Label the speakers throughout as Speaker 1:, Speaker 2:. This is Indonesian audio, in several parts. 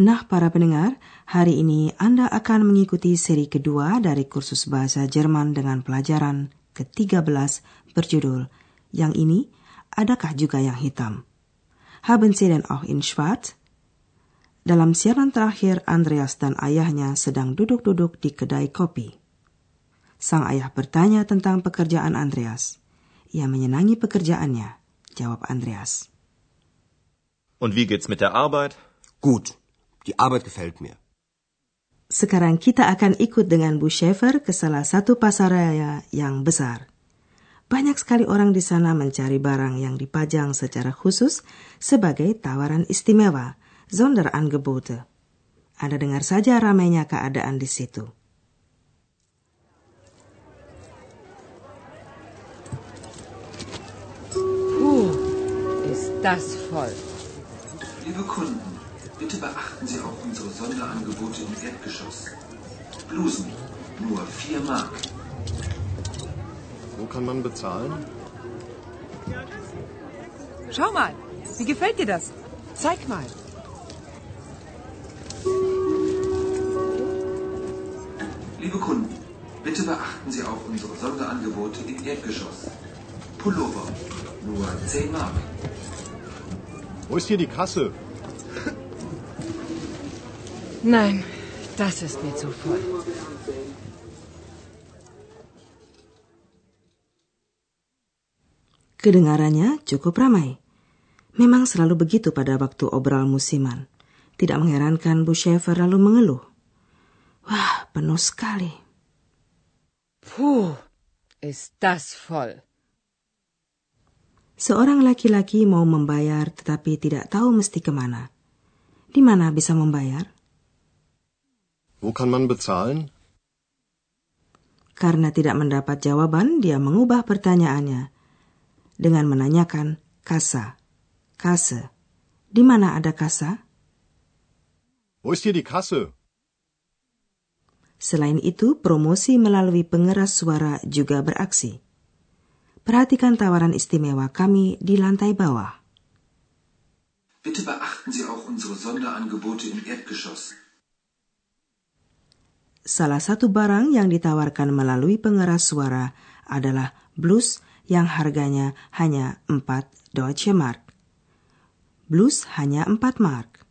Speaker 1: Nah, para pendengar, hari ini Anda akan mengikuti seri kedua dari kursus bahasa Jerman dengan pelajaran ke-13 berjudul Yang ini, adakah juga yang hitam? Haben Sie denn auch in schwarz? Dalam siaran terakhir, Andreas dan ayahnya sedang duduk-duduk di kedai kopi. Sang ayah bertanya tentang pekerjaan Andreas. Ia menyenangi pekerjaannya, jawab Andreas.
Speaker 2: Und wie geht's mit der Arbeit?
Speaker 3: Gut, die Arbeit gefällt mir.
Speaker 1: Sekarang kita akan ikut dengan Bu Schaefer ke salah satu pasar raya yang besar. Banyak sekali orang di sana mencari barang yang dipajang secara khusus sebagai tawaran istimewa, Sonderangebote. Anda dengar saja ramainya keadaan di situ.
Speaker 4: Puh, ist das voll.
Speaker 5: Liebe Kunden, bitte beachten Sie auch unsere Sonderangebote im Erdgeschoss. Blusen, nur 4 Mark.
Speaker 2: Wo kann man bezahlen?
Speaker 4: Schau mal, wie gefällt dir das? Zeig mal.
Speaker 5: Liebe Kunden, bitte beachten Sie auch unsere Sonderangebote im Erdgeschoss. Pullover, nur 10 Mark.
Speaker 2: Wo ist hier die Kasse?
Speaker 4: Nein, das ist mir zu voll.
Speaker 1: Kedengarannya cukup ramai. Memang selalu begitu pada waktu obral musiman. Tidak mengherankan Bu Schaefer lalu mengeluh. Wah, penuh sekali.
Speaker 4: Puh, ist das voll.
Speaker 1: Seorang laki-laki mau membayar tetapi tidak tahu mesti ke mana. Di mana bisa membayar?
Speaker 2: Wo kann man bezahlen?
Speaker 1: Karena tidak mendapat jawaban, dia mengubah pertanyaannya dengan menanyakan kasa, kase. Di mana ada kasa?
Speaker 2: Wo ist hier die Kasse?
Speaker 1: Selain itu, promosi melalui pengeras suara juga beraksi. Perhatikan tawaran istimewa kami di lantai bawah.
Speaker 5: Bitte beachten Sie auch unsere Sonderangebote im Erdgeschoss.
Speaker 1: Salah satu barang yang ditawarkan melalui pengeras suara adalah blus yang harganya hanya 4 Deutsche Mark. Blus hanya 4 mark.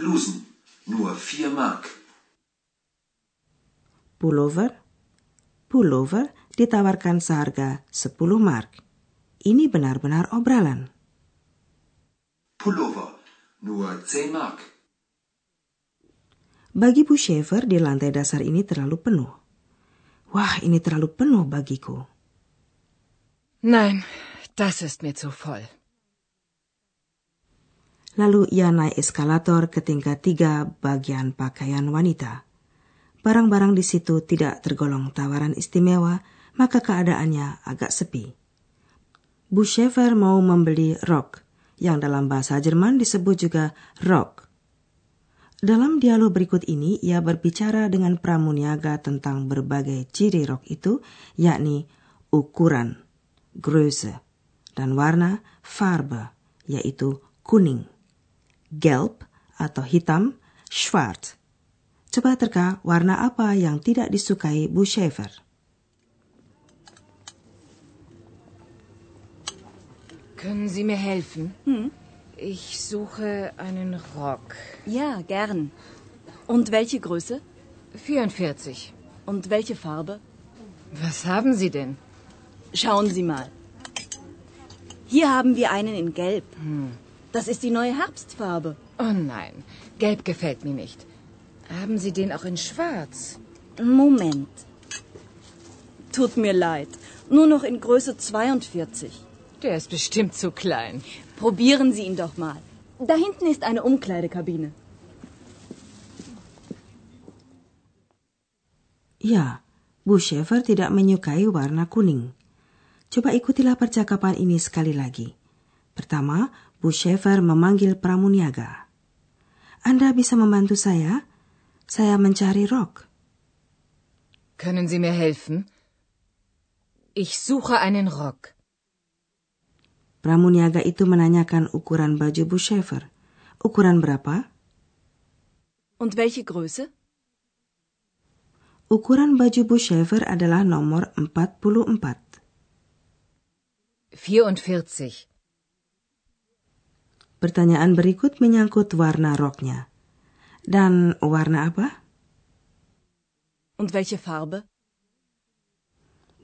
Speaker 5: Blusen, nur 4 Mark.
Speaker 1: Pullover, pullover ditawarkan seharga 10 mark. Ini benar-benar obralan.
Speaker 5: Pullover, nur 10 Mark.
Speaker 1: Bagi Bu Schaefer di lantai dasar ini terlalu penuh. Wah, ini terlalu penuh bagiku.
Speaker 4: Nein, das ist mir zu voll.
Speaker 1: Lalu ia naik eskalator ke tingkat tiga bagian pakaian wanita. Barang-barang di situ tidak tergolong tawaran istimewa, maka keadaannya agak sepi. Bu Schaefer mau membeli rok, yang dalam bahasa Jerman disebut juga rok. Dalam dialog berikut ini, ia berbicara dengan pramuniaga tentang berbagai ciri rok itu, yakni ukuran, Größe, dan warna, Farbe, yaitu kuning, gelb atau hitam, schwarz. Coba terka warna apa yang tidak disukai Bu Schaefer.
Speaker 4: Können Sie mir helfen? Ich suche einen Rock.
Speaker 6: Ja, gern. Und welche Größe?
Speaker 4: 44.
Speaker 6: Und welche Farbe?
Speaker 4: Was haben Sie denn?
Speaker 6: Schauen Sie mal. Hier haben wir einen in Gelb. Das ist die neue Herbstfarbe.
Speaker 4: Oh nein, gelb gefällt mir nicht. Haben Sie den auch in schwarz?
Speaker 6: Moment. Tut mir leid. Nur noch in Größe 42.
Speaker 4: Der ist bestimmt zu klein.
Speaker 6: Probieren Sie ihn doch mal. Da hinten ist eine Umkleidekabine.
Speaker 1: Ya, Bu Schaefer tidak menyukai warna kuning. Coba ikutilah percakapan ini sekali lagi. Pertama, Bu Schaefer memanggil pramuniaga. Anda bisa membantu saya? Saya mencari rok.
Speaker 4: Können Sie mir helfen? Ich suche einen Rock.
Speaker 1: Pramuniaga itu menanyakan ukuran baju Bu Schaefer. Ukuran berapa?
Speaker 6: Und welche Größe?
Speaker 1: Ukuran baju Bu Schaefer adalah nomor 44.
Speaker 4: 44.
Speaker 1: Pertanyaan berikut menyangkut warna roknya. Dan warna apa?
Speaker 6: Und welche Farbe?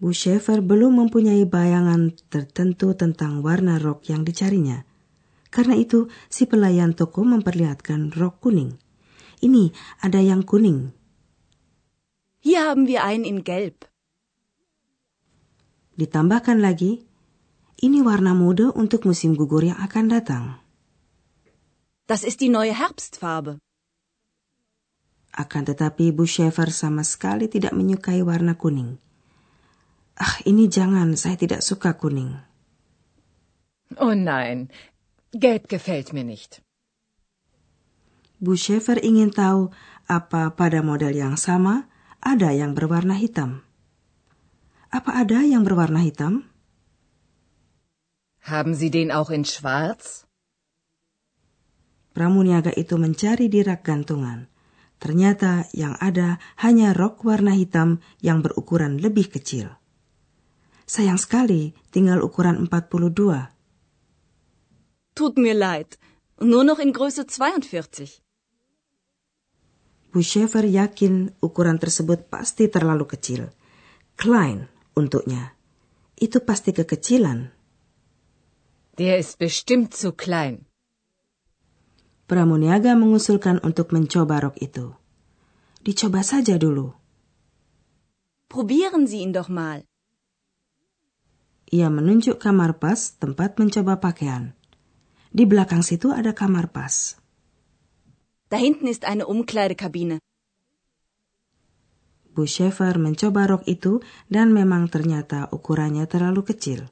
Speaker 1: Bu Schaefer belum mempunyai bayangan tertentu tentang warna rok yang dicarinya. Karena itu, si pelayan toko memperlihatkan rok kuning. Ini ada yang kuning.
Speaker 6: Hier haben wir einen in Gelb.
Speaker 1: Ditambahkan lagi, ini warna mode untuk musim gugur yang akan datang.
Speaker 6: Das ist die neue Herbstfarbe.
Speaker 1: Akan tetapi Bu Schaefer sama sekali tidak menyukai warna kuning. Ah, ini jangan, saya tidak suka kuning.
Speaker 4: Oh nein, gelb gefällt mir nicht.
Speaker 1: Bu Schaefer ingin tahu apa pada model yang sama ada yang berwarna hitam. Apa ada yang berwarna hitam?
Speaker 4: Haben Sie den auch in schwarz?
Speaker 1: Pramuniaga itu mencari di rak gantungan. Ternyata yang ada hanya rok warna hitam yang berukuran lebih kecil. Sayang sekali, tinggal ukuran 42.
Speaker 6: Tut mir leid. Nur noch in Größe 42.
Speaker 1: Bu Schaefer yakin ukuran tersebut pasti terlalu kecil. Klein untuknya. Itu pasti kekecilan.
Speaker 4: Der ist bestimmt zu klein.
Speaker 1: Pramuniaga mengusulkan untuk mencoba rok itu. Dicoba saja dulu.
Speaker 6: Probieren Sie ihn doch mal.
Speaker 1: Ia menunjuk kamar pas tempat mencoba pakaian. Di belakang situ ada kamar pas.
Speaker 6: Da hinten ist eine Umkleidekabine.
Speaker 1: Bu Schaefer mencoba rok itu dan memang ternyata ukurannya terlalu kecil.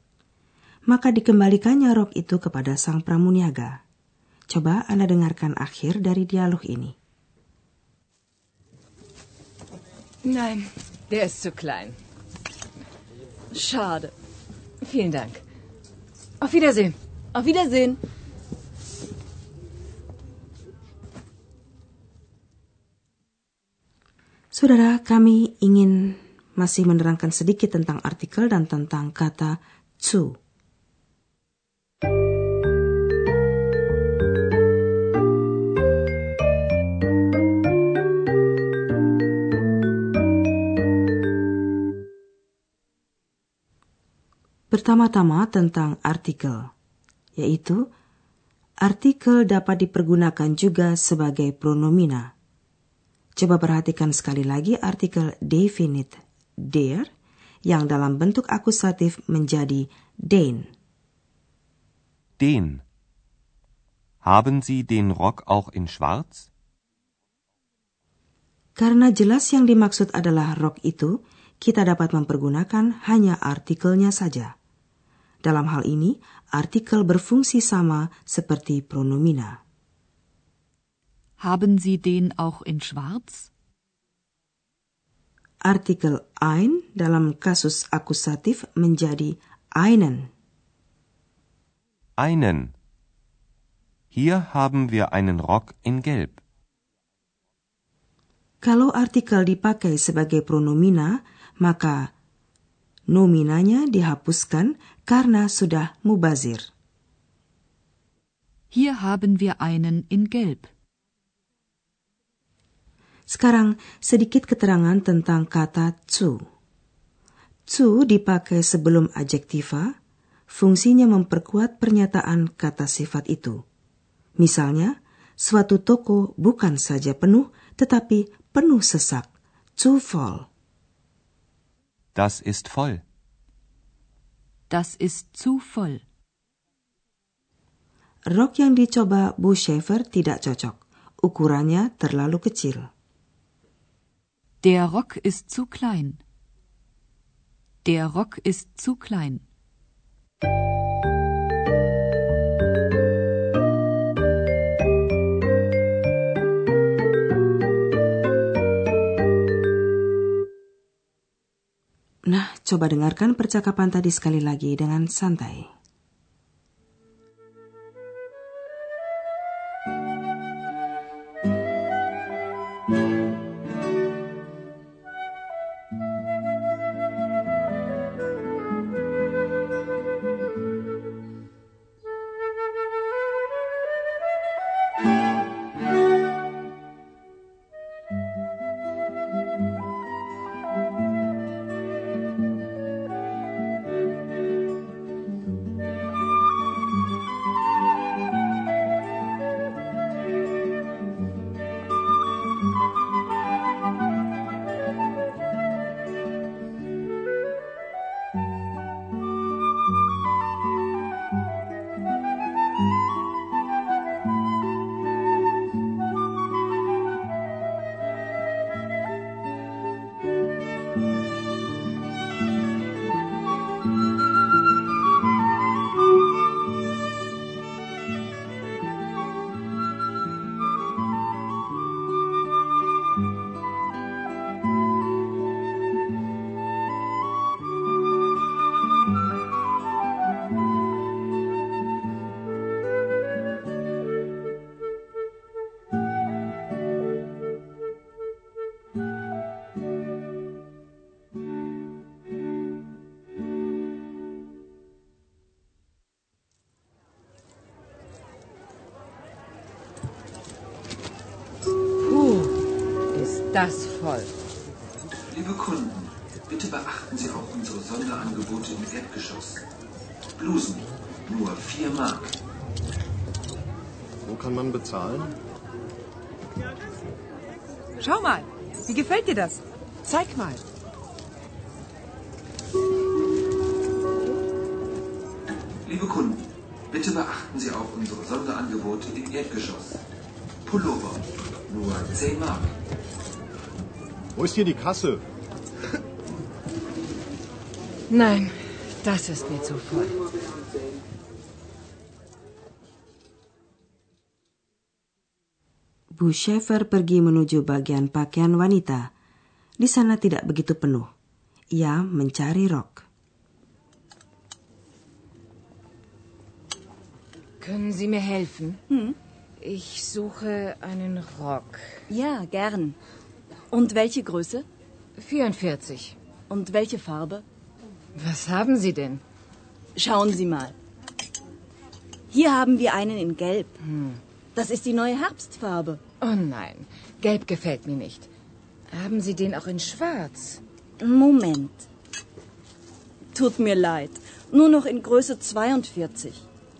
Speaker 1: Maka dikembalikannya rok itu kepada sang pramuniaga. Coba Anda dengarkan akhir dari dialog ini.
Speaker 4: Nein, der ist zu klein.
Speaker 6: Schade.
Speaker 4: Vielen Dank. Auf Wiedersehen.
Speaker 6: Auf Wiedersehen.
Speaker 1: Saudara, kami ingin masih menerangkan sedikit tentang artikel dan tentang kata zu. Pertama-tama tentang artikel, yaitu artikel dapat dipergunakan juga sebagai pronomina. Coba perhatikan sekali lagi artikel definite der yang dalam bentuk akusatif menjadi den.
Speaker 7: Den. Haben Sie den Rock auch in schwarz?
Speaker 1: Karena jelas yang dimaksud adalah rok itu, kita dapat mempergunakan hanya artikelnya saja. Dalam hal ini, artikel berfungsi sama seperti pronomina.
Speaker 8: Haben Sie den auch in schwarz?
Speaker 1: Artikel ein dalam kasus akusatif menjadi einen.
Speaker 7: Einen. Hier haben wir einen Rock in Gelb.
Speaker 1: Kalau artikel dipakai sebagai pronomina, maka nominanya dihapuskan karena sudah mubazir.
Speaker 8: Hier haben wir einen in Gelb.
Speaker 1: Sekarang sedikit keterangan tentang kata zu. Zu dipakai sebelum adjektiva, fungsinya memperkuat pernyataan kata sifat itu. Misalnya, suatu toko bukan saja penuh, tetapi penuh sesak. Zu voll.
Speaker 7: Das ist voll.
Speaker 8: Das ist zu voll.
Speaker 1: Rok yang dicoba Bu Schaefer tidak cocok. Ukurannya terlalu kecil.
Speaker 8: Der Rock ist zu klein. Der Rock ist zu klein.
Speaker 1: Nah, coba dengarkan percakapan tadi sekali lagi dengan santai.
Speaker 4: Das voll.
Speaker 5: Liebe Kunden, bitte beachten Sie auch unsere Sonderangebote im Erdgeschoss. Blusen, nur 4 Mark.
Speaker 2: Wo kann man bezahlen?
Speaker 9: Schau mal, wie gefällt dir das? Zeig mal.
Speaker 5: Liebe Kunden, bitte beachten Sie auch unsere Sonderangebote im Erdgeschoss. Pullover, nur 10 Mark.
Speaker 2: Wo ist hier die Kasse?
Speaker 4: Nein, das ist mir zu voll.
Speaker 1: Bu Schaefer pergi menuju bagian pakaian wanita. Di sana tidak begitu penuh. Ia mencari rok.
Speaker 4: Können Sie mir helfen?
Speaker 6: Hm?
Speaker 4: Ich suche einen Rock.
Speaker 6: Ja, gern. Und welche Größe?
Speaker 4: 44.
Speaker 6: Und welche Farbe?
Speaker 4: Was haben Sie denn?
Speaker 6: Schauen Sie mal. Hier haben wir einen in Gelb. Das ist die neue Herbstfarbe.
Speaker 4: Oh nein, gelb gefällt mir nicht. Haben Sie den auch in schwarz?
Speaker 6: Moment. Tut mir leid. Nur noch in Größe 42.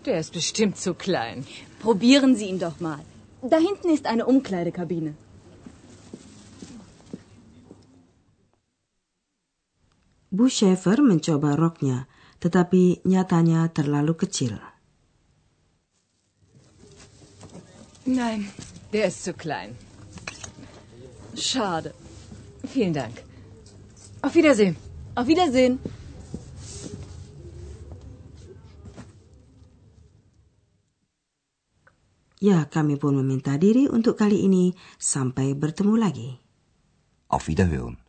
Speaker 4: Der ist bestimmt zu klein.
Speaker 6: Probieren Sie ihn doch mal. Da hinten ist eine Umkleidekabine.
Speaker 1: Bu Schaefer mencoba roknya, tetapi nyatanya terlalu kecil.
Speaker 4: Nein, der ist zu klein.
Speaker 6: Schade.
Speaker 4: Vielen Dank. Auf Wiedersehen.
Speaker 6: Auf Wiedersehen.
Speaker 1: Ya, kami pun meminta diri untuk kali ini. Sampai bertemu lagi.
Speaker 3: Auf Wiederhören.